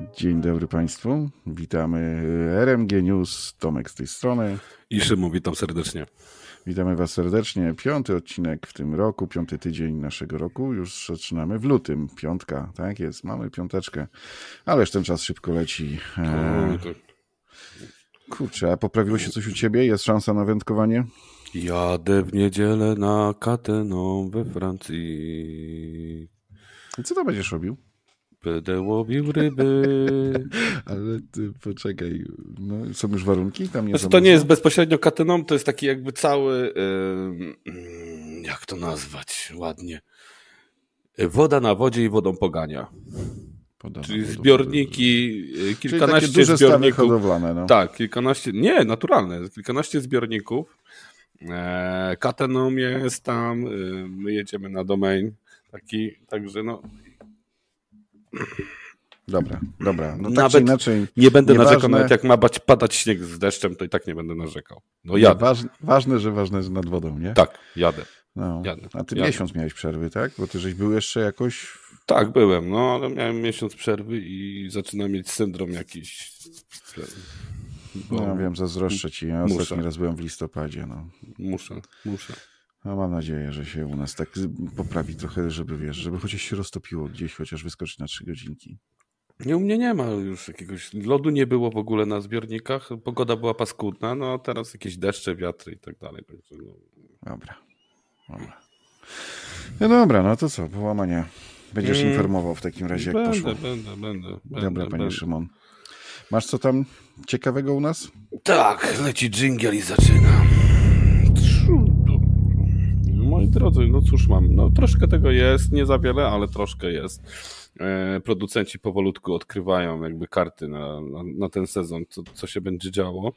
Dzień dobry Państwu. Witamy RMG News. Tomek z tej strony. I Szymon, witam serdecznie. Witamy Was serdecznie. Piąty odcinek w tym roku, piąty tydzień naszego roku. Już zaczynamy w lutym. Piątka, tak jest. Mamy piąteczkę. Ależ ten czas szybko leci. Eee, kurczę, a poprawiło się coś u Ciebie? Jest szansa na wędkowanie? Jadę w niedzielę na Cateną we Francji. I co to będziesz robił? Będę łowił ryby. Ale ty poczekaj, no, są już warunki? Tam nie znaczy, to nie jest bezpośrednio katyną, to jest taki jakby cały, yy, jak to nazwać ładnie, woda na wodzie i wodą pogania. Podana Czyli zbiorniki, y, kilkanaście Czyli duże zbiorników. hodowlane, no. Tak, kilkanaście, nie, naturalne, kilkanaście zbiorników. E, Katenom jest tam, y, my jedziemy na domain taki, także no Dobra, dobra. No tak nawet inaczej. Nie będę nieważne... narzekał, nawet jak ma padać śnieg z deszczem, to i tak nie będę narzekał. No jadę. Waż, ważne, że ważne jest nad wodą, nie? Tak, jadę. No. jadę. A ty jadę. miesiąc miałeś przerwy, tak? Bo ty żeś był jeszcze jakoś... Tak, byłem, no ale miałem miesiąc przerwy i zaczynam mieć syndrom jakiś. Bo... No wiem, zazdroszczę ci. Ja ostatni raz byłem w listopadzie. No. Muszę, muszę. No mam nadzieję, że się u nas tak poprawi trochę, żeby wiesz, żeby chociaż się roztopiło gdzieś, chociaż wyskoczyć na trzy godzinki. Nie, u mnie nie ma już jakiegoś, lodu nie było w ogóle na zbiornikach, pogoda była paskudna, no a teraz jakieś deszcze, wiatry i tak dalej. No. Dobra, dobra. No dobra, no to co, połamania. Będziesz hmm. informował w takim razie, jak będę, poszło. Będę, będę, Dobra, będę, panie będę. Szymon. Masz co tam ciekawego u nas? Tak, leci dżingiel i zaczyna. Drodzy, no cóż mam, no troszkę tego jest, nie za wiele, ale troszkę jest. E, producenci powolutku odkrywają jakby karty na, na, na ten sezon, co, co się będzie działo.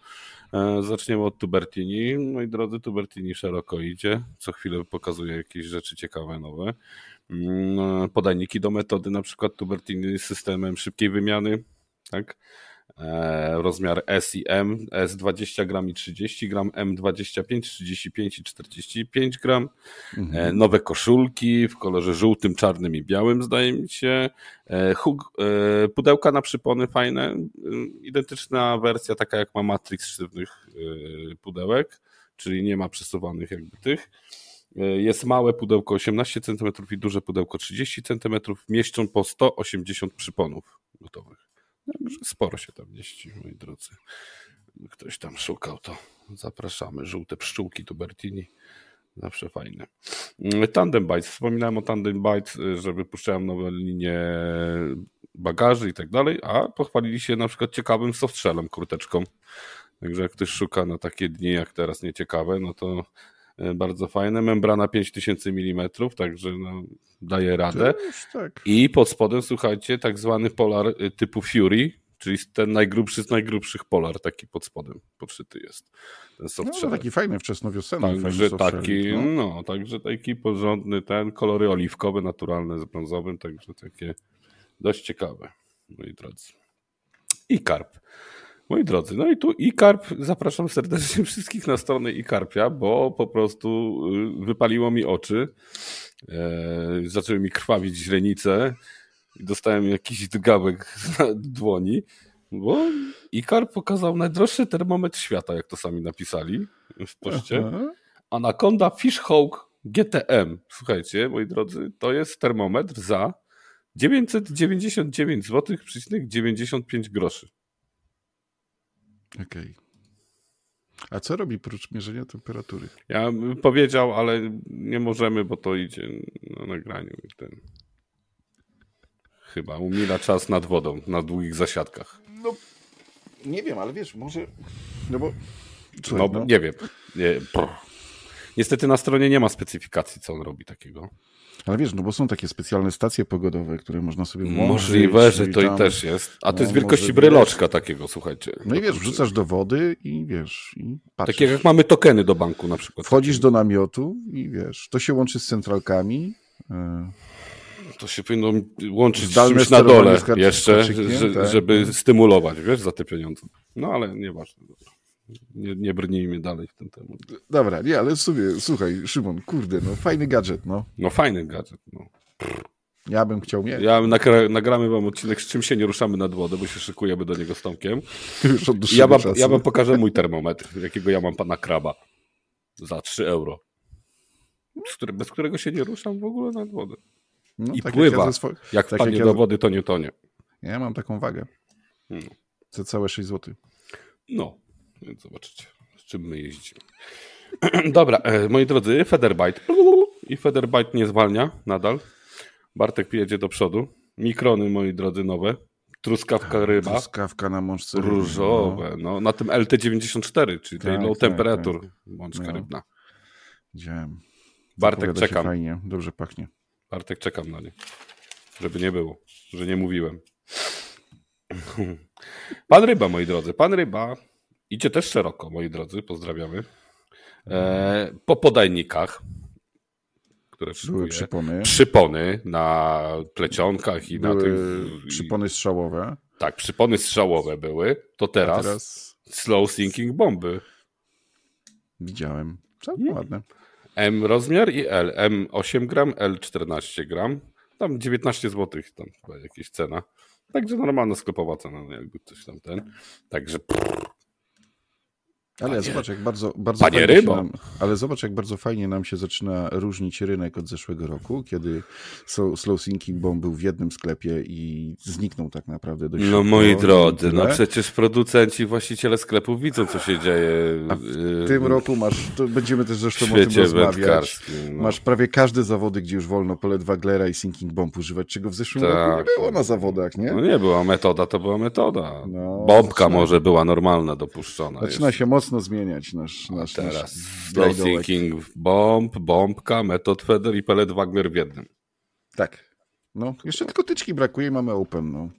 E, zaczniemy od Tubertini. Moi drodzy, Tubertini szeroko idzie, co chwilę pokazuje jakieś rzeczy ciekawe, nowe. Mm, podajniki do metody, na przykład Tubertini z systemem szybkiej wymiany, tak? Rozmiar S i M, S 20 gram i 30 gram, M 25, 35 i 45 gram. Mhm. Nowe koszulki w kolorze żółtym, czarnym i białym, zdaje mi się. Hug, pudełka na przypony fajne. Identyczna wersja, taka jak ma Matrix sztywnych pudełek, czyli nie ma przesuwanych jakby tych. Jest małe pudełko 18 cm i duże pudełko 30 cm. Mieszczą po 180 przyponów gotowych. Także sporo się tam mieści, moi drodzy. Ktoś tam szukał, to zapraszamy. Żółte pszczółki Tubertini. Zawsze fajne. Tandem Bytes. Wspominałem o Tandem Bytes, że wypuszczałem nowe linie bagaży i tak dalej, a pochwalili się na przykład ciekawym softshellem, kurteczką. Także jak ktoś szuka na takie dni jak teraz nieciekawe, no to bardzo fajne. Membrana 5000 mm, także no, daje radę. Tak. I pod spodem, słuchajcie, tak zwany polar y, typu Fury, czyli ten najgrubszy z najgrubszych polar, taki pod spodem podszyty jest. Ten no, taki fajny, wczesnowiosenny. Także taki, no. no, także taki porządny ten, kolory oliwkowe, naturalne z brązowym, także takie dość ciekawe, moi drodzy. I karp. Moi drodzy, no i tu iKarp, zapraszam serdecznie wszystkich na stronę iKarpia, bo po prostu y, wypaliło mi oczy, e, zaczęły mi krwawić źrenice i dostałem jakiś drgawek z dłoni, bo iKarp pokazał najdroższy termometr świata, jak to sami napisali w poście. Aha. Anaconda Fishhawk GTM. Słuchajcie, moi drodzy, to jest termometr za 999 zł, 95 groszy. Okej. Okay. A co robi prócz mierzenia temperatury? Ja bym powiedział, ale nie możemy, bo to idzie na nagraniu. Ten... Chyba umila czas nad wodą, na długich zasiadkach. No, nie wiem, ale wiesz, może... No bo... Słuchaj, no, no, nie wiem. Nie, Niestety na stronie nie ma specyfikacji, co on robi takiego. Ale wiesz, no bo są takie specjalne stacje pogodowe, które można sobie włączyć. Możliwe, że to tam, i też jest. A to no, jest wielkości bryloczka takiego, słuchajcie. No i wiesz, wrzucasz do wody i wiesz, i patrzysz. Takie jak mamy tokeny do banku na przykład. Wchodzisz do namiotu i wiesz, to się łączy z centralkami. E, to się powinno łączyć z czymś na dole jeszcze, tak. żeby stymulować, wiesz, za te pieniądze. No ale nieważne. Nie, nie brnijmy dalej w ten temat. Dobra, nie, ale sobie, słuchaj, Szymon, kurde, no fajny gadżet, no. No fajny gadżet, no. Ja bym chciał mieć. Ja nagra, nagramy wam odcinek, z czym się nie ruszamy nad wodę, bo się szykujemy do niego z Tomkiem. Już od ja wam, ja wam pokażę mój termometr, jakiego ja mam pana kraba. Za 3 euro. Który, bez którego się nie ruszam w ogóle nad wodę. No, I tak pływa. Jak, ja jak tak wpadnie jak ja... do wody, to nie tonie. Ja mam taką wagę. No. Za całe 6 zł. No, więc zobaczycie, z czym my jeździmy. Dobra, e, moi drodzy, Federbite. I Federbite nie zwalnia nadal. Bartek jedzie do przodu. Mikrony, moi drodzy, nowe. Truskawka ryba. Truskawka na mączce Różowe. No. no. na tym LT94, czyli tej tak, low tak, temperature tak. mączka no. rybna. Widziałem. Bartek, czekam. Fajnie, dobrze pachnie. Bartek, czekam na nie. Żeby nie było, że nie mówiłem. Pan Ryba, moi drodzy. Pan Ryba idzie też szeroko, moi drodzy. Pozdrawiamy. E, po podajnikach które Były przypony. Przypony na plecionkach i były na tych. Przypony strzałowe. Tak, przypony strzałowe były. To teraz, teraz... slow sinking bomby. Widziałem. Całkiem hmm. ładne. M rozmiar i L. M 8 gram, L 14 gram. Tam 19 zł, tam chyba jakieś cena. Także normalna sklepowa cena, no jakby coś tam ten. Także prrr, ale Panie, zobacz, jak bardzo, bardzo Panie rybo. Nam, ale zobacz, jak bardzo fajnie nam się zaczyna różnić rynek od zeszłego roku, kiedy Slow Sinking Bomb był w jednym sklepie i zniknął tak naprawdę dość No moi drodzy, no przecież producenci, właściciele sklepów widzą, co się dzieje. A w y, tym roku masz, to będziemy też zresztą o tym rozmawiać. No. Masz prawie każde zawody, gdzie już wolno polet Waglera i Sinking Bomb używać, czego w zeszłym tak. roku nie było na zawodach, nie? No nie była metoda, to była metoda. No, Bombka może była normalna, dopuszczona. Zaczyna się mocno mocno zmieniać nasz, nasz, teraz nasz thinking, bomb, bombka, metod feather i pellet Wagner w jednym. Tak. No, jeszcze tylko tyczki brakuje i mamy open, no.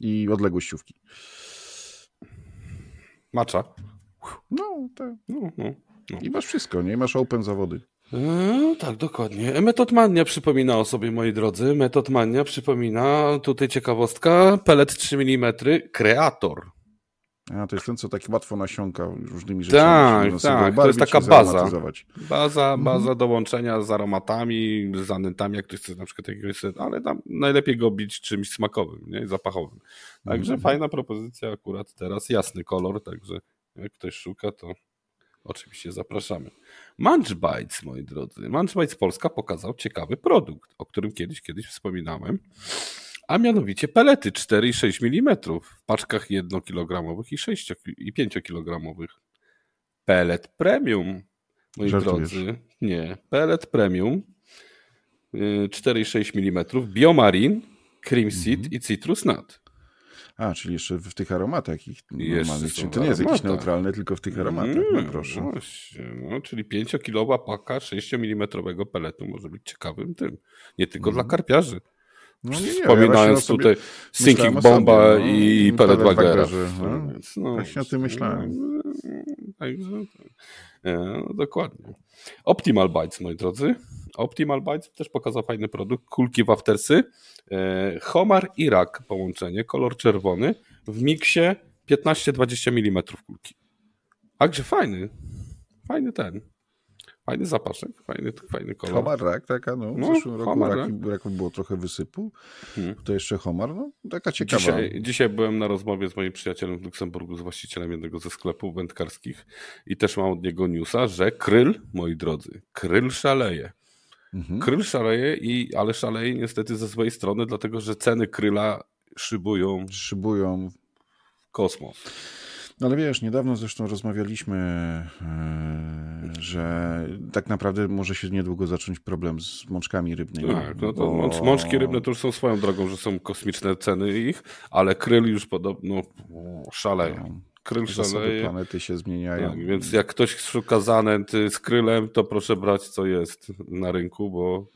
I odległościówki. Macza. No, tak. No, no, no. I masz wszystko, nie? Masz open zawody. No, tak, dokładnie. Metodmania przypomina o sobie, moi drodzy. Metodmania przypomina, tutaj ciekawostka, pelet 3 mm, kreator. A, to jest ten, co tak łatwo nasiąka różnymi rzeczami. Tak, tak, to jest taka baza. Baza, baza mhm. do łączenia z aromatami, z zanętami, jak ktoś chce na przykład jakiegoś, ale tam najlepiej go bić czymś smakowym, nie? zapachowym. Także mhm. fajna propozycja akurat teraz, jasny kolor, także jak ktoś szuka, to oczywiście zapraszamy. Munch Bites, moi drodzy. Munch Bites Polska pokazał ciekawy produkt, o którym kiedyś, kiedyś wspominałem a mianowicie pelety 4 i 6 mm w paczkach 1 kg i 6 i 5 kg. Pelet premium, moi Żartujesz. drodzy. Nie, pelet premium 4 y, i 6 mm, biomarin, cream seed mhm. i citrus nut. A, czyli jeszcze w tych aromatach ich normalnych. Czyli to nie jest jakiś neutralny, tylko w tych aromatach. No mm, no proszę. Właśnie, no, czyli 5-kilowa paka 6 mm peletu może być ciekawym tym. Nie tylko mm. dla karpiarzy. No nie, nie, Wspominając ja tutaj Sinking Bomba sobie, no, i Pellet Wagera. No, no, właśnie o tym myślałem. Także, no, dokładnie. Optimal Bytes, moi drodzy. Optimal Bytes też pokazał fajny produkt. Kulki waftersy. E, Homar i rak połączenie. Kolor czerwony. W miksie 15-20 mm kulki. Także fajny. Fajny ten. Fajny zapaszek, fajny, fajny kolor. Homar rak, taka, no, w no, zeszłym roku homar, raku, raku było trochę wysypu, hmm. to jeszcze homar, no, taka ciekawa. Dzisiaj, dzisiaj byłem na rozmowie z moim przyjacielem w Luksemburgu, z właścicielem jednego ze sklepów wędkarskich i też mam od niego newsa, że kryl, moi drodzy, kryl szaleje. Mhm. Kryl szaleje, i, ale szaleje niestety ze swojej strony, dlatego że ceny kryla szybują. Szybują. Kosmos. No ale wiesz, niedawno zresztą rozmawialiśmy, e, że tak naprawdę może się niedługo zacząć problem z mączkami rybnymi. Tak, no to bo... mączki rybne to już są swoją drogą, że są kosmiczne ceny ich, ale kryl już podobno szaleją. No. Kryl szaleje. planety się zmieniają. Tak, więc jak ktoś szuka zanęt z krylem, to proszę brać co jest na rynku, bo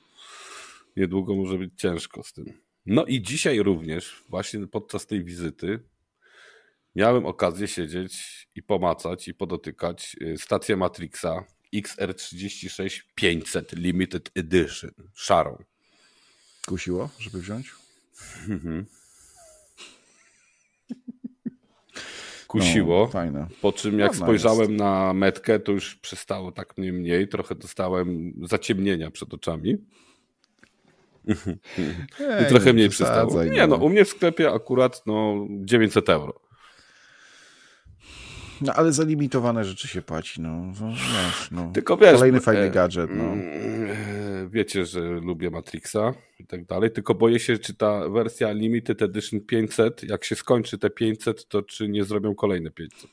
niedługo może być ciężko z tym. No i dzisiaj również, właśnie podczas tej wizyty, miałem okazję siedzieć i pomacać i podotykać y, stację Matrixa XR36 500 Limited Edition, szarą. Kusiło, żeby wziąć? Mhm. Kusiło. No, fajne. Po czym jak spojrzałem jest. na metkę, to już przestało tak mniej mniej. Trochę dostałem zaciemnienia przed oczami. I trochę mniej przystało. Nie, no. no u mnie w sklepie akurat no 900 euro. No ale za limitowane rzeczy się płaci, no. no, wiesz, no. Tylko wiesz, Kolejny fajny e, gadżet, no. Mm, e, wiecie, że lubię Matrixa i tak dalej, tylko boję się, czy ta wersja Limited Edition 500, jak się skończy te 500, to czy nie zrobią kolejne 500.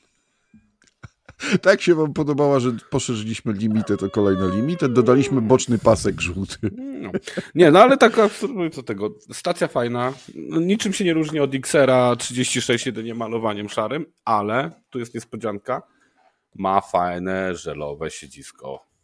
tak się wam podobała, że poszerzyliśmy limity, to kolejne limity, dodaliśmy boczny pasek żółty. No. Nie, no ale taka, co tego, stacja fajna, no, niczym się nie różni od XR-a 36 jedynie malowaniem szarym, ale tu jest niespodzianka, ma fajne żelowe siedzisko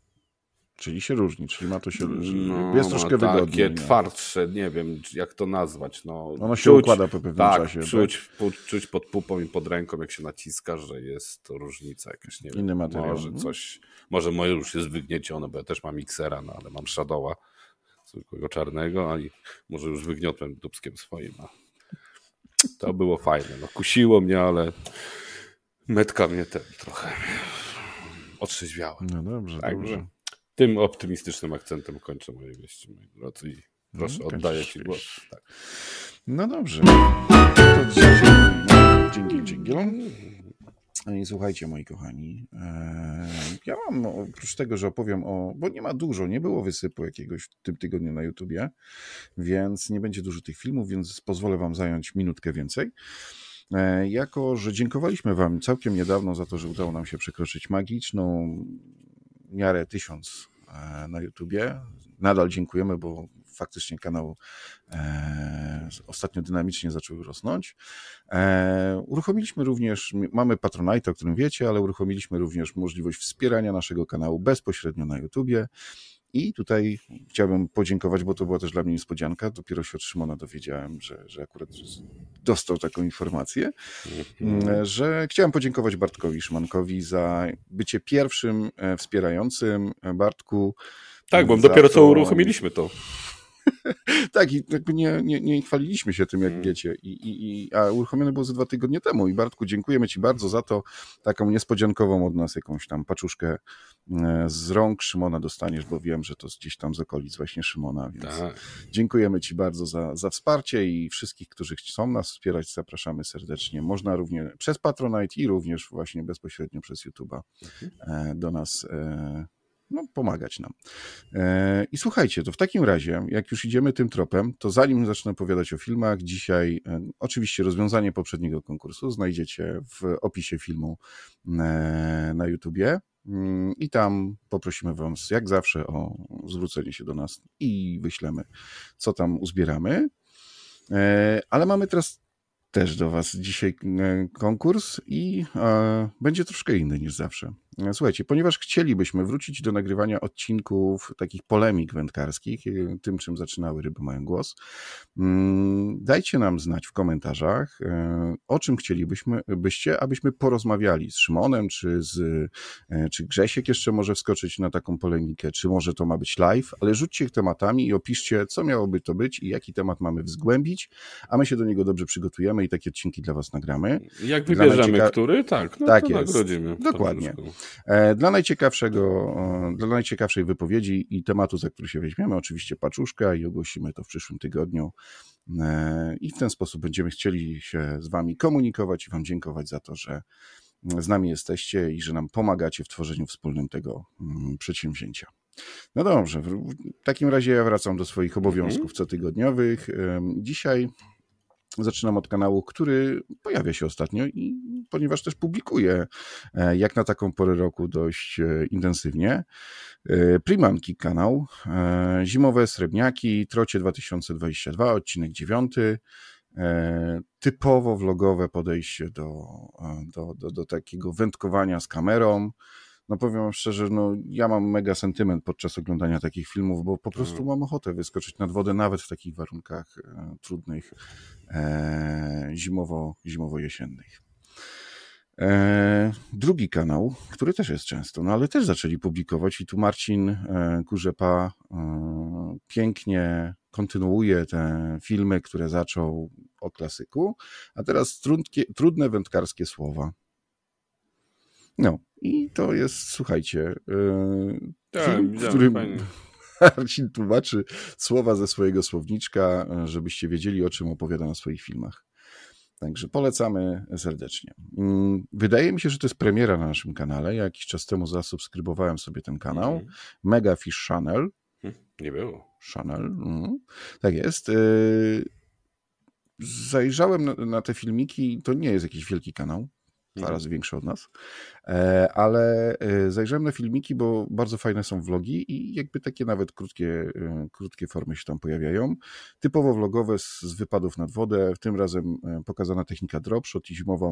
Czyli się różni, czyli ma to się no, jest troszkę takie wygodniej. Takie twardsze, nie wiem jak to nazwać. No, Ono się czuć, układa po pewnym tak, czasie. Czuć, tak? czuć pod pupą i pod ręką, jak się naciska, że jest to różnica jakaś. Nie Inny wiem, materiał. Może no. coś, może moje już jest wygniecione, bo ja też mam Xera, no, ale mam Shadowa zwykłego czarnego, a i może już wygniotłem dubskiem swoim. A to było fajne. No, kusiło mnie, ale metka mnie ten trochę otrzeźwiała. No dobrze, Także, dobrze. Tym optymistycznym akcentem kończę moje wieści, moi drodzy. I proszę, no, oddaję Ci głos. Tak. No dobrze. To dzięki, dzięki. No i słuchajcie, moi kochani, e, ja mam oprócz tego, że opowiem o, bo nie ma dużo, nie było wysypu jakiegoś w tym tygodniu na YouTubie, więc nie będzie dużo tych filmów, więc pozwolę Wam zająć minutkę więcej. E, jako, że dziękowaliśmy Wam całkiem niedawno za to, że udało nam się przekroczyć magiczną miarę tysiąc na YouTubie. Nadal dziękujemy, bo faktycznie kanał e, ostatnio dynamicznie zaczął rosnąć. E, uruchomiliśmy również, mamy Patronite, o którym wiecie, ale uruchomiliśmy również możliwość wspierania naszego kanału bezpośrednio na YouTubie. I tutaj chciałbym podziękować, bo to była też dla mnie niespodzianka. Dopiero się od Szymona dowiedziałem, że, że akurat dostał taką informację, mhm. że chciałem podziękować Bartkowi Szymankowi za bycie pierwszym e, wspierającym. Bartku. Tak, bo dopiero to... co uruchomiliśmy to. tak, i jakby nie, nie, nie chwaliliśmy się tym, jak mm. wiecie. I, i, i, a uruchomione było ze dwa tygodnie temu. I Bartku, dziękujemy Ci bardzo za to. Taką niespodziankową od nas jakąś tam paczuszkę e, z rąk Szymona dostaniesz, bo wiem, że to gdzieś tam z okolic właśnie Szymona, więc tak. dziękujemy Ci bardzo za, za wsparcie i wszystkich, którzy chcą nas wspierać, zapraszamy serdecznie. Można również przez Patronite i również właśnie bezpośrednio przez YouTube'a mhm. E, do nas e, no, pomagać nam. E, I słuchajcie, to w takim razie, jak już idziemy tym tropem, to zanim zacznę opowiadać o filmach, dzisiaj e, oczywiście rozwiązanie poprzedniego konkursu znajdziecie w opisie filmu e, na YouTubie. Mm, I tam poprosimy Was, jak zawsze, o zwrócenie się do nas i wyślemy, co tam uzbieramy. Ale mamy teraz też do Was dzisiaj konkurs i będzie troszkę inny niż zawsze. Słuchajcie, ponieważ chcielibyśmy wrócić do nagrywania odcinków takich polemik wędkarskich, y, tym czym zaczynały ryby mają głos, mm, dajcie nam znać w komentarzach, y, o czym chcielibyśmy, byście, abyśmy porozmawiali z Szymonem, czy, z, y, czy Grzesiek jeszcze może wskoczyć na taką polemikę, czy może to ma być live, ale rzućcie tematami i opiszcie, co miałoby to być i jaki temat mamy wzgłębić, a my się do niego dobrze przygotujemy i takie odcinki dla Was nagramy. Jak wybierzemy, cieka... który? Tak, no tak jest. nagrodzimy. Dokładnie. E, dla najciekawszego, dla najciekawszej wypowiedzi i tematu, za który się weźmiemy, oczywiście paczuszka i ogłosimy to w przyszłym tygodniu. E, I w ten sposób będziemy chcieli się z Wami komunikować i Wam dziękować za to, że z nami jesteście i że nam pomagacie w tworzeniu wspólnym tego mm, przedsięwzięcia. No dobrze, w takim razie ja wracam do swoich obowiązków mhm. cotygodniowych. Dzisiaj Zaczynam od kanału, który pojawia się ostatnio i ponieważ też publikuję e, jak na taką porę roku dość e, intensywnie. E, Primanki kanał, Zimowe Srebrniaki, Trocie 2022, odcinek 9. Typowo vlogowe podejście do, do, do, do takiego wędkowania z kamerą no powiem szczerze, no ja mam mega sentyment podczas oglądania takich filmów, bo po prostu mhm. mam ochotę wyskoczyć nad wodę nawet w takich warunkach e, trudnych, e, zimowo, zimowo-jesiennych. E, drugi kanał, który też jest często, no ale też zaczęli publikować i tu Marcin e, Kurzepa e, pięknie kontynuuje te filmy, które zaczął o klasyku, a teraz trudkie, trudne wędkarskie słowa. No, i to jest, słuchajcie, yy, tak, film, w którym... Fajnie. Marcin tłumaczy słowa ze swojego słowniczka, żebyście wiedzieli, o czym opowiada na swoich filmach. Także polecamy serdecznie. Mm, wydaje mi się, że to jest premiera na naszym kanale. Ja jakiś czas temu zasubskrybowałem sobie ten kanał. Mm. Mega Fish Channel. Hm, nie było. Channel. Mm. Tak jest. Y, zajrzałem na te filmiki. To nie jest jakiś wielki kanał dwa mhm. razy większy od nas, e, ale e, zajrzałem na filmiki, bo bardzo fajne są vlogi i jakby takie nawet krótkie, e, krótkie formy się tam pojawiają. Typowo vlogowe z, wypadów nad wodę, tym razem pokazana technika dropshot i zimowa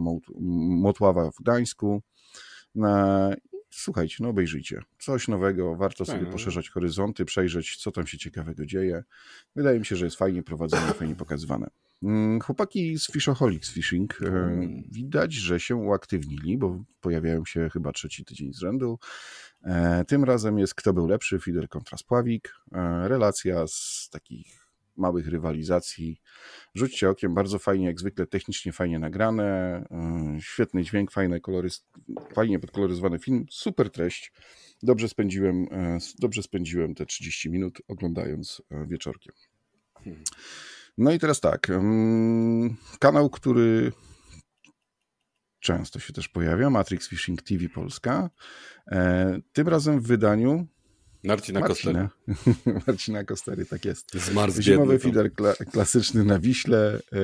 motława w Gdańsku. Na, słuchajcie, no obejrzyjcie. Coś nowego, warto sobie Fajne. poszerzać horyzonty, przejrzeć, co tam się ciekawego dzieje. Wydaje mi się, że jest fajnie prowadzone, fajnie pokazywane. Mm, chłopaki z Fishaholics Fishing e, widać, że się uaktywnili, bo pojawiają się chyba trzeci tydzień z rzędu. E, tym razem jest Kto był lepszy, Fider kontra Spławik. E, relacja z takich małych rywalizacji. Rzućcie okiem, bardzo fajnie, jak zwykle technicznie fajnie nagrane, świetny dźwięk, fajne kolory, fajnie podkoloryzowany film, super treść. Dobrze spędziłem, dobrze spędziłem te 30 minut oglądając wieczorkiem. Hmm. No i teraz tak. Kanał, który często się też pojawia, Matrix Fishing TV Polska. E, tym razem w wydaniu Marcina, Marcina Kostery. Marcina Kostery, tak jest. Zmarł Zimowy fider kla klasyczny na Wiśle. E,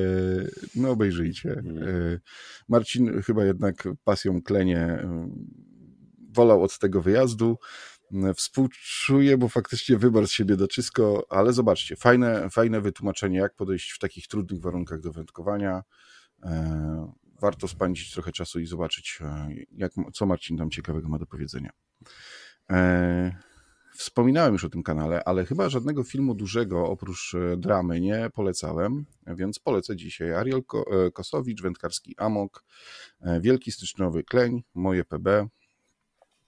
no obejrzyjcie. Mm. E, Marcin chyba jednak pasją klenie wolał od tego wyjazdu. Współczuję, bo faktycznie wybarł z siebie doczysko, ale zobaczcie, fajne, fajne wytłumaczenie, jak podejść w takich trudnych warunkach do wędkowania. E, warto spędzić trochę czasu i zobaczyć, e, jak, co Marcin tam ciekawego ma do powiedzenia. E, wspominałem już o tym kanale, ale chyba żadnego filmu dużego oprócz dramy nie polecałem, więc polecę dzisiaj Ariel Kosowicz, Wędkarski Amok, Wielki Styczniowy Kleń, Moje PB,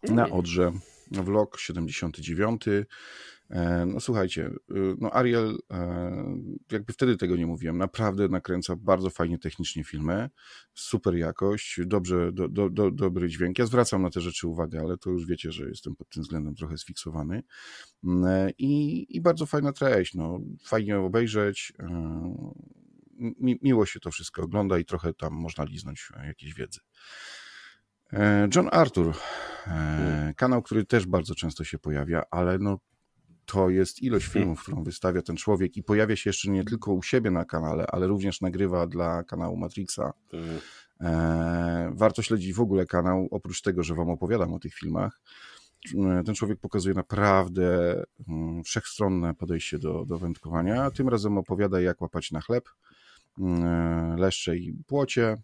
na Odrze vlog 79. E, no słuchajcie, y, no Ariel, e, jakby wtedy tego nie mówiłem, naprawdę nakręca bardzo fajnie technicznie filmy, super jakość, dobrze, do, do, do, dobry dźwięk. Ja zwracam na te rzeczy uwagę, ale to już wiecie, że jestem pod tym względem trochę sfiksowany. Mm, e, I, i bardzo fajna treść, no, fajnie obejrzeć, mi, miło się to wszystko ogląda i trochę tam można liznąć jakiejś wiedzy. John Arthur, hmm. kanał, który też bardzo często się pojawia, ale no to jest ilość filmów, którą wystawia ten człowiek i pojawia się jeszcze nie tylko u siebie na kanale, ale również nagrywa dla kanału Matrixa. Hmm. E, warto śledzić w ogóle kanał, oprócz tego, że wam opowiadam o tych filmach. Ten człowiek pokazuje naprawdę mm, wszechstronne podejście do, do wędkowania. Tym razem opowiada, jak łapać na chleb, mm, leszcze i płocie.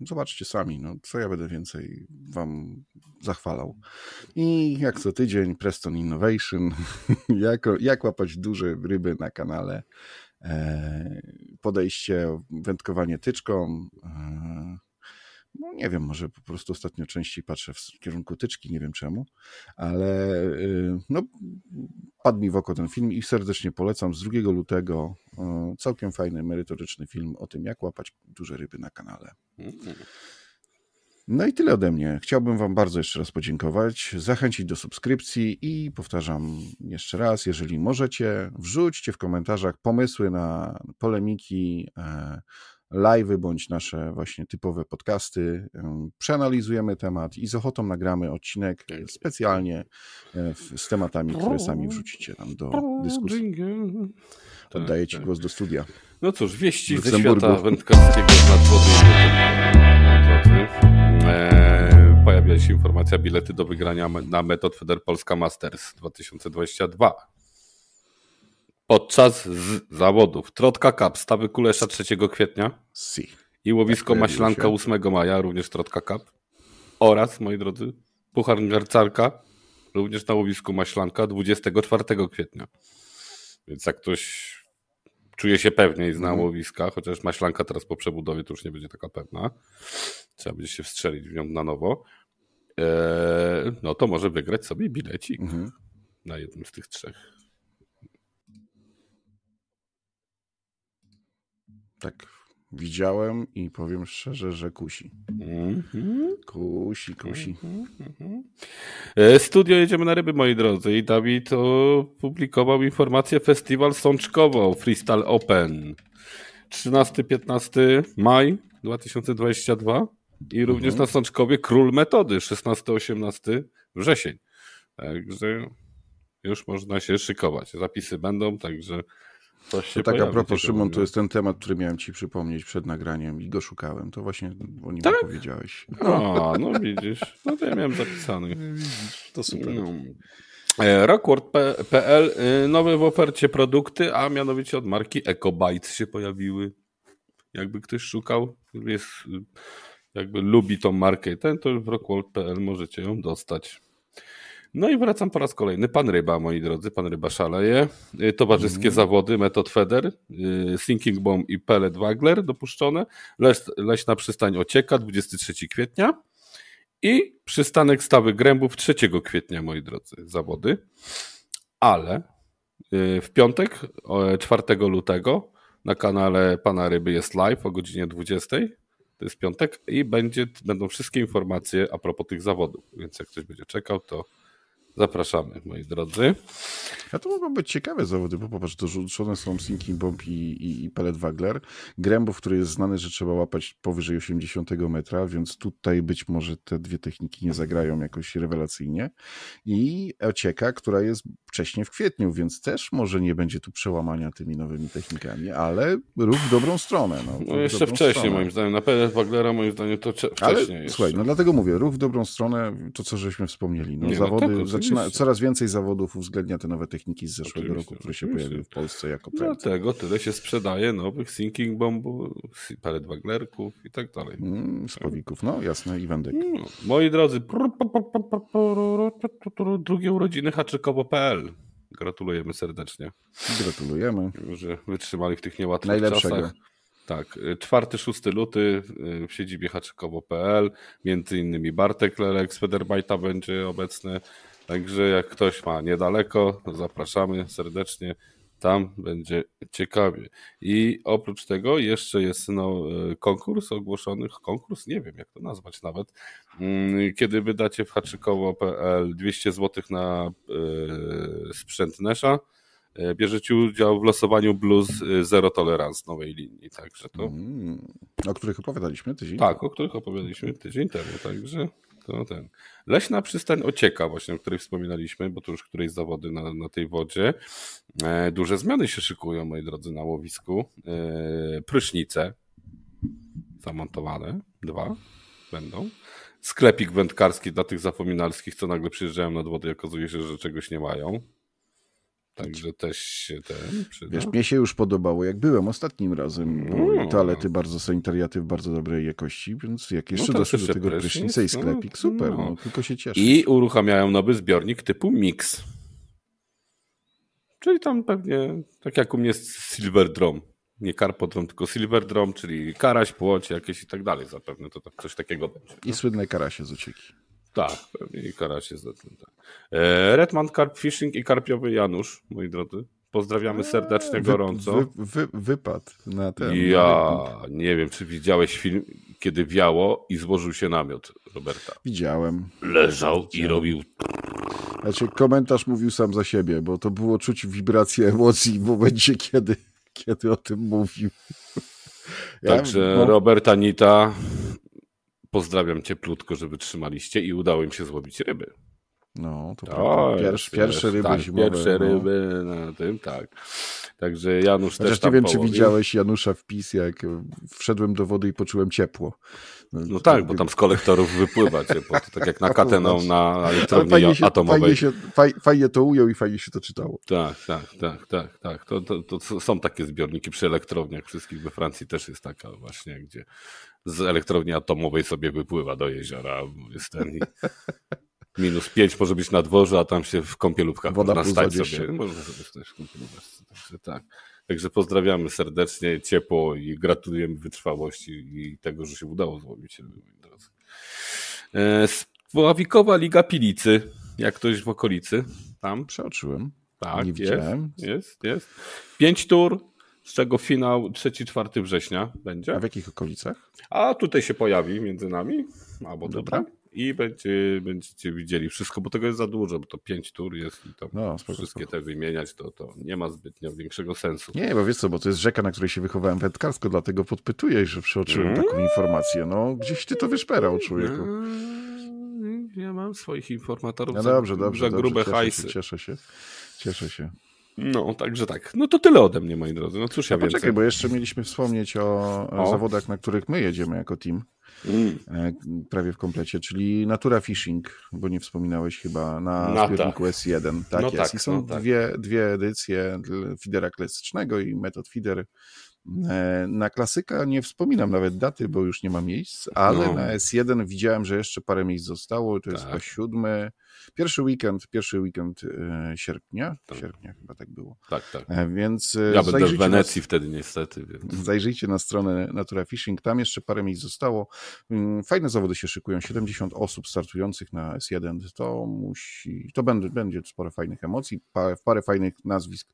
Zobaczcie sami, no, co ja będę więcej Wam zachwalał. I jak co tydzień Preston Innovation, jak, jak łapać duże ryby na kanale, e, podejście, wędkowanie tyczką, e, no nie wiem, może po prostu ostatnio częściej patrzę w kierunku tyczki, nie wiem czemu, ale y, no, padł mi w oko ten film i serdecznie polecam. Z 2 lutego y, całkiem fajny, merytoryczny film o tym, jak łapać duże ryby na kanale. No i tyle ode mnie. Chciałbym Wam bardzo jeszcze raz podziękować, zachęcić do subskrypcji i powtarzam jeszcze raz, jeżeli możecie, wrzućcie w komentarzach pomysły na polemiki, e, live'y bądź nasze właśnie typowe podcasty. Przeanalizujemy temat i z ochotą nagramy odcinek specjalnie e, z tematami, które sami wrzucicie tam do dyskusji. Oddaję Ci tak. głos do studia. No cóż, wieści ze świata wędkarskiego nad Eee, pojawia się informacja bilety do wygrania na Metod Feder Polska Masters 2022 podczas zawodów Trotka Cup Stawy Kulesza 3 kwietnia si. i łowisko tak Maślanka 8 maja, również Trotka Cup oraz, moi drodzy, Puchar Garcarka również na łowisku Maślanka 24 kwietnia. Więc jak ktoś czuje się pewniej zna mm. łowiska, chociaż Maślanka teraz po przebudowie to już nie będzie taka pewna, trzeba będzie się wstrzelić w nią na nowo, eee, no to może wygrać sobie bilecik -hmm. na jednym z tych trzech Tak Widziałem i powiem szczerze, że kusi. Mm -hmm. Kusi, kusi. Mm -hmm. Studio Jedziemy na Ryby, moi drodzy. I Dawid opublikował informację Festiwal Sączkowo Freestyle Open. 13-15 maj 2022 i również mm -hmm. na Sączkowie Król Metody 16-18 wrzesień. Także już można się szykować. Zapisy będą, także to tak a propos, Szymon, to jest ten temat, który miałem ci przypomnieć przed nagraniem i go szukałem. To właśnie o nim tak? powiedziałeś. A, no widzisz. No to ja miałem zapisany. To super. No. E, Rockworld.pl y, nowe w ofercie produkty, a mianowicie od marki EcoBytes się pojawiły. Jakby ktoś szukał, jest, jakby lubi tą markę ten, to w rockworld.pl możecie ją dostać. No i wracam po raz kolejny. Pan Ryba, moi drodzy, pan Ryba szaleje. Y, towarzyskie mm. zawody, Metod Feder, y, Sinking Bomb i Pellet Wagler dopuszczone. Leś, leśna przystań Ocieka, 23 kwietnia. I przystanek Stawy Grębów 3 kwietnia, moi drodzy, zawody. Ale y, w piątek, 4 lutego, na kanale Pana Ryby jest live o godzinie 20. To jest piątek i będzie, będą wszystkie informacje a propos tych zawodów. Więc jak ktoś będzie czekał, to Zapraszamy, moi drodzy. A to mogą być ciekawe zawody, bo popatrz, dorzucone są Sinking Bomb i, i, i Pellet Wagler. Grębów, który jest znany, że trzeba łapać powyżej 80 metra, więc tutaj być może te dwie techniki nie zagrają jakoś rewelacyjnie. I Ocieka, która jest wcześniej w kwietniu, więc też może nie będzie tu przełamania tymi nowymi technikami, ale ruch w dobrą stronę. No, no jeszcze wcześniej stronę. moim zdaniem. Na Pellet Waglera moim zdaniem to wcześniej ale, jeszcze. Słuchaj, no dlatego mówię, ruch w dobrą stronę, to co żeśmy wspomnieli. No, nie, no zawody, no tak, zaczyna, coraz więcej zawodów uwzględnia te nowe techniki z zeszłego oczywiście, roku, które się pojawiły w Polsce jako prędce. Dlatego tyle się sprzedaje nowych sinking bombów, palet waglerków i tak dalej. Mm, spowików, no jasne, i wędek. No, moi drodzy, drugie urodziny haczykowo.pl Gratulujemy serdecznie. Gratulujemy. Że wytrzymali w tych niełatwych Najlepszego. czasach. Tak, 4-6 luty w siedzibie haczykowo.pl, między innymi Bartek Lelek z Federbajta będzie obecny, także jak ktoś ma niedaleko, zapraszamy serdecznie, tam będzie ciekawie. I oprócz tego jeszcze jest no, konkurs ogłoszonych, konkurs, nie wiem jak to nazwać nawet, mm, kiedy wydacie w haczykowo.pl 200 zł na y, sprzęt Nesha, E, bierzecie udział w losowaniu Blues e, Zero Tolerance nowej linii, także to... Mm, o których opowiadaliśmy tydzień Tak, o których opowiadaliśmy tydzień temu, także to ten. Leśna przystań Ocieka właśnie, o której wspominaliśmy, bo to już którejś zawody na, na tej wodzie. E, duże zmiany się szykują, moi drodzy, na łowisku. E, prysznice zamontowane, dwa będą. Sklepik wędkarski dla tych zapominalskich, co nagle przyjeżdżają nad wodę i okazuje się, że czegoś nie mają. Także też się ten przyda. Wiesz, mnie się już podobało, jak byłem ostatnim razem. No. Toalety bardzo sanitariaty w bardzo dobrej jakości, więc jak no jeszcze no doszły do tego prysznica i sklepik, super, no. no. tylko się cieszę. I uruchamiają nowy zbiornik typu Mix. Czyli tam pewnie, tak jak u mnie Silver Drum. Nie Karpodrom, tylko Silver Drum, czyli karaś, płoć jakieś i tak dalej. Zapewne to tak, coś takiego będzie. I słynne karasie z ucieki. Tak, pewnie i karasie z tak. E, Redman Carp Fishing i Karpiowy Janusz, moi drodzy. Pozdrawiamy serdecznie, wy, gorąco. Wy, wy, wypad na ten. Ja nie wiem, czy widziałeś film, kiedy wiało i złożył się namiot Roberta. Widziałem. Leżał Widziałem. i robił. Znaczy, komentarz mówił sam za siebie, bo to było czuć wibrację emocji w momencie, kiedy, kiedy o tym mówił. Ja, Także bo... Robert Anita pozdrawiam cieplutko, że wytrzymaliście i udało im się złowić ryby. No, to, to pierwszy, pierwsze ryby tak, zimowe. Pierwsze no. ryby na tym, tak. Także Janusz Chociaż też nie wiem, połowił. czy widziałeś Janusza wpis, jak wszedłem do wody i poczułem ciepło. No, no tak, bo tam z kolektorów wypływa ciepło, tak jak na kateną na elektrowni się, atomowej. Fajnie, się, faj, fajnie to ujął i fajnie się to czytało. Tak, tak, tak, tak, tak. To, to, to są takie zbiorniki przy elektrowniach wszystkich we Francji też jest taka właśnie, gdzie z elektrowni atomowej sobie wypływa do jeziora. Jest ten minus 5 może być na dworze, a tam się w kąpielówkach Woda można stać sobie. Można sobie też w kąpielówkach. Także tak. Także pozdrawiamy serdecznie, ciepło i gratulujemy wytrwałości i tego, że się udało złowić. E, Spławikowa Liga Pilicy, jak ktoś w okolicy, tam. Przeoczyłem. Tak, Nie jest, widziałem. jest, jest. Pięć tur, z czego finał 3-4 września będzie. A w jakich okolicach? A tutaj się pojawi między nami, albo Dobra. tutaj. I będzie, będziecie widzieli wszystko, bo tego jest za dużo, bo to pięć tur jest i to no, wszystkie te wymieniać, to, to nie ma zbytnio większego sensu. Nie, bo wiesz co, bo to jest rzeka, na której się wychowałem wędkarsko, dlatego podpytuję, że przeoczyłem mm. taką informację. No, gdzieś ty to wyszperał, człowieku. Mm, ja mam swoich informatorów no dobrze, dobrze, za grube dobrze, hajsy. Cieszę się, cieszę się. No, także tak. No to tyle ode mnie, moi drodzy. No cóż ja no, Poczekaj, bo jeszcze mieliśmy wspomnieć o, o, zawodach, na których my jedziemy jako team. Mm. E, prawie w komplecie, czyli Natura Fishing, bo nie wspominałeś chyba na no zbiorniku tak. S1. Tak no jest. Tak, I są no tak. dwie, dwie edycje feedera klasycznego i metod feeder E, na klasyka nie wspominam nawet daty, bo już nie ma miejsc, ale no. na S1 widziałem, że jeszcze parę miejsc zostało. To jest tak. chyba siódmy, pierwszy weekend, pierwszy weekend e, sierpnia. Tak. Sierpnia chyba tak było. Tak, tak. E, więc ja będę w Wenecji na, wtedy niestety. Więc. Zajrzyjcie na stronę Natura Fishing, tam jeszcze parę miejsc zostało. Mm, fajne zawody się szykują, 70 osób startujących na S1. To musi, to będzie, będzie sporo fajnych emocji, parę, parę fajnych nazwisk,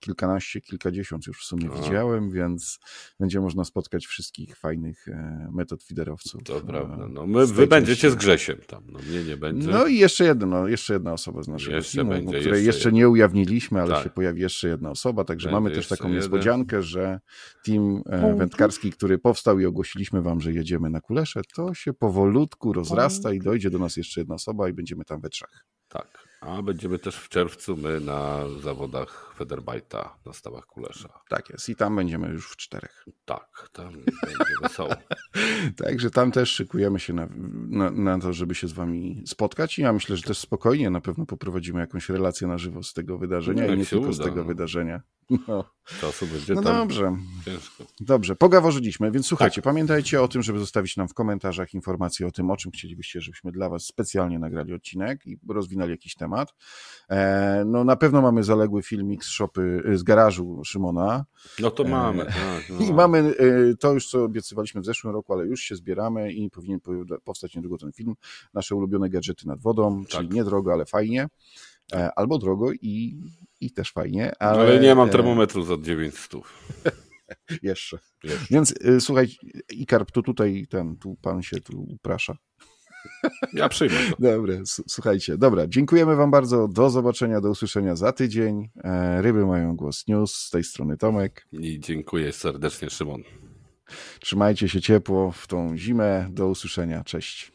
kilkanaście, kilkadziesiąt już w sumie A. widziałem, więc więc będzie można spotkać wszystkich fajnych e, metod fiderowców. To prawda. No, my, wy będziecie z Grzesiem tam, no mnie nie będzie. No i jeszcze jedno, no, jeszcze jedna osoba z naszego jeszcze teamu, będzie, której jeszcze, jeszcze nie ujawniliśmy, ale tak. się pojawi jeszcze jedna osoba, także będzie mamy też taką jeden. niespodziankę, że team e, wędkarski, który powstał i ogłosiliśmy wam, że jedziemy na Kulesze, to się powolutku rozrasta i dojdzie do nas jeszcze jedna osoba i będziemy tam we trzech. Tak. A będziemy też w czerwcu my na zawodach Federbajta na stawach Kulesza. Tak jest i tam będziemy już w czterech. Tak, tam będzie wesoło. Także tam też szykujemy się na, na, na, to, żeby się z wami spotkać i ja myślę, że też spokojnie na pewno poprowadzimy jakąś relację na żywo z tego wydarzenia no, i nie tylko uda. z tego wydarzenia. No. Czasu będzie no dobrze. Ciężko. Dobrze, pogaworzyliśmy, więc słuchajcie, tak. pamiętajcie o tym, żeby zostawić nam w komentarzach informacje o tym, o czym chcielibyście, żebyśmy dla was specjalnie nagrali odcinek i rozwinęli jakiś temat. E, no na pewno mamy zaległy filmik z shopy, z garażu Szymona. No to mamy. E, tak, no. I mamy e, to już, co obiecywaliśmy w zeszłym roku, ale już się zbieramy i powinien powstać niedługo ten film. Nasze ulubione gadżety nad wodą, czyli tak. niedrogo, ale fajnie. E, albo drogo i, i też fajnie. Ale, ale nie mam termometru za 900. Jeszcze. Jeszcze. Więc y, słuchaj, Ikarp, to tutaj ten, tu pan się tu uprasza. Ja przyjmę to. Dobra, słuchajcie. Dobra, dziękujemy wam bardzo. Do zobaczenia, do usłyszenia za tydzień. E, ryby mają głos news. Z tej strony Tomek. I dziękuję serdecznie, Szymon. Trzymajcie się ciepło w tą zimę. Do usłyszenia. Cześć.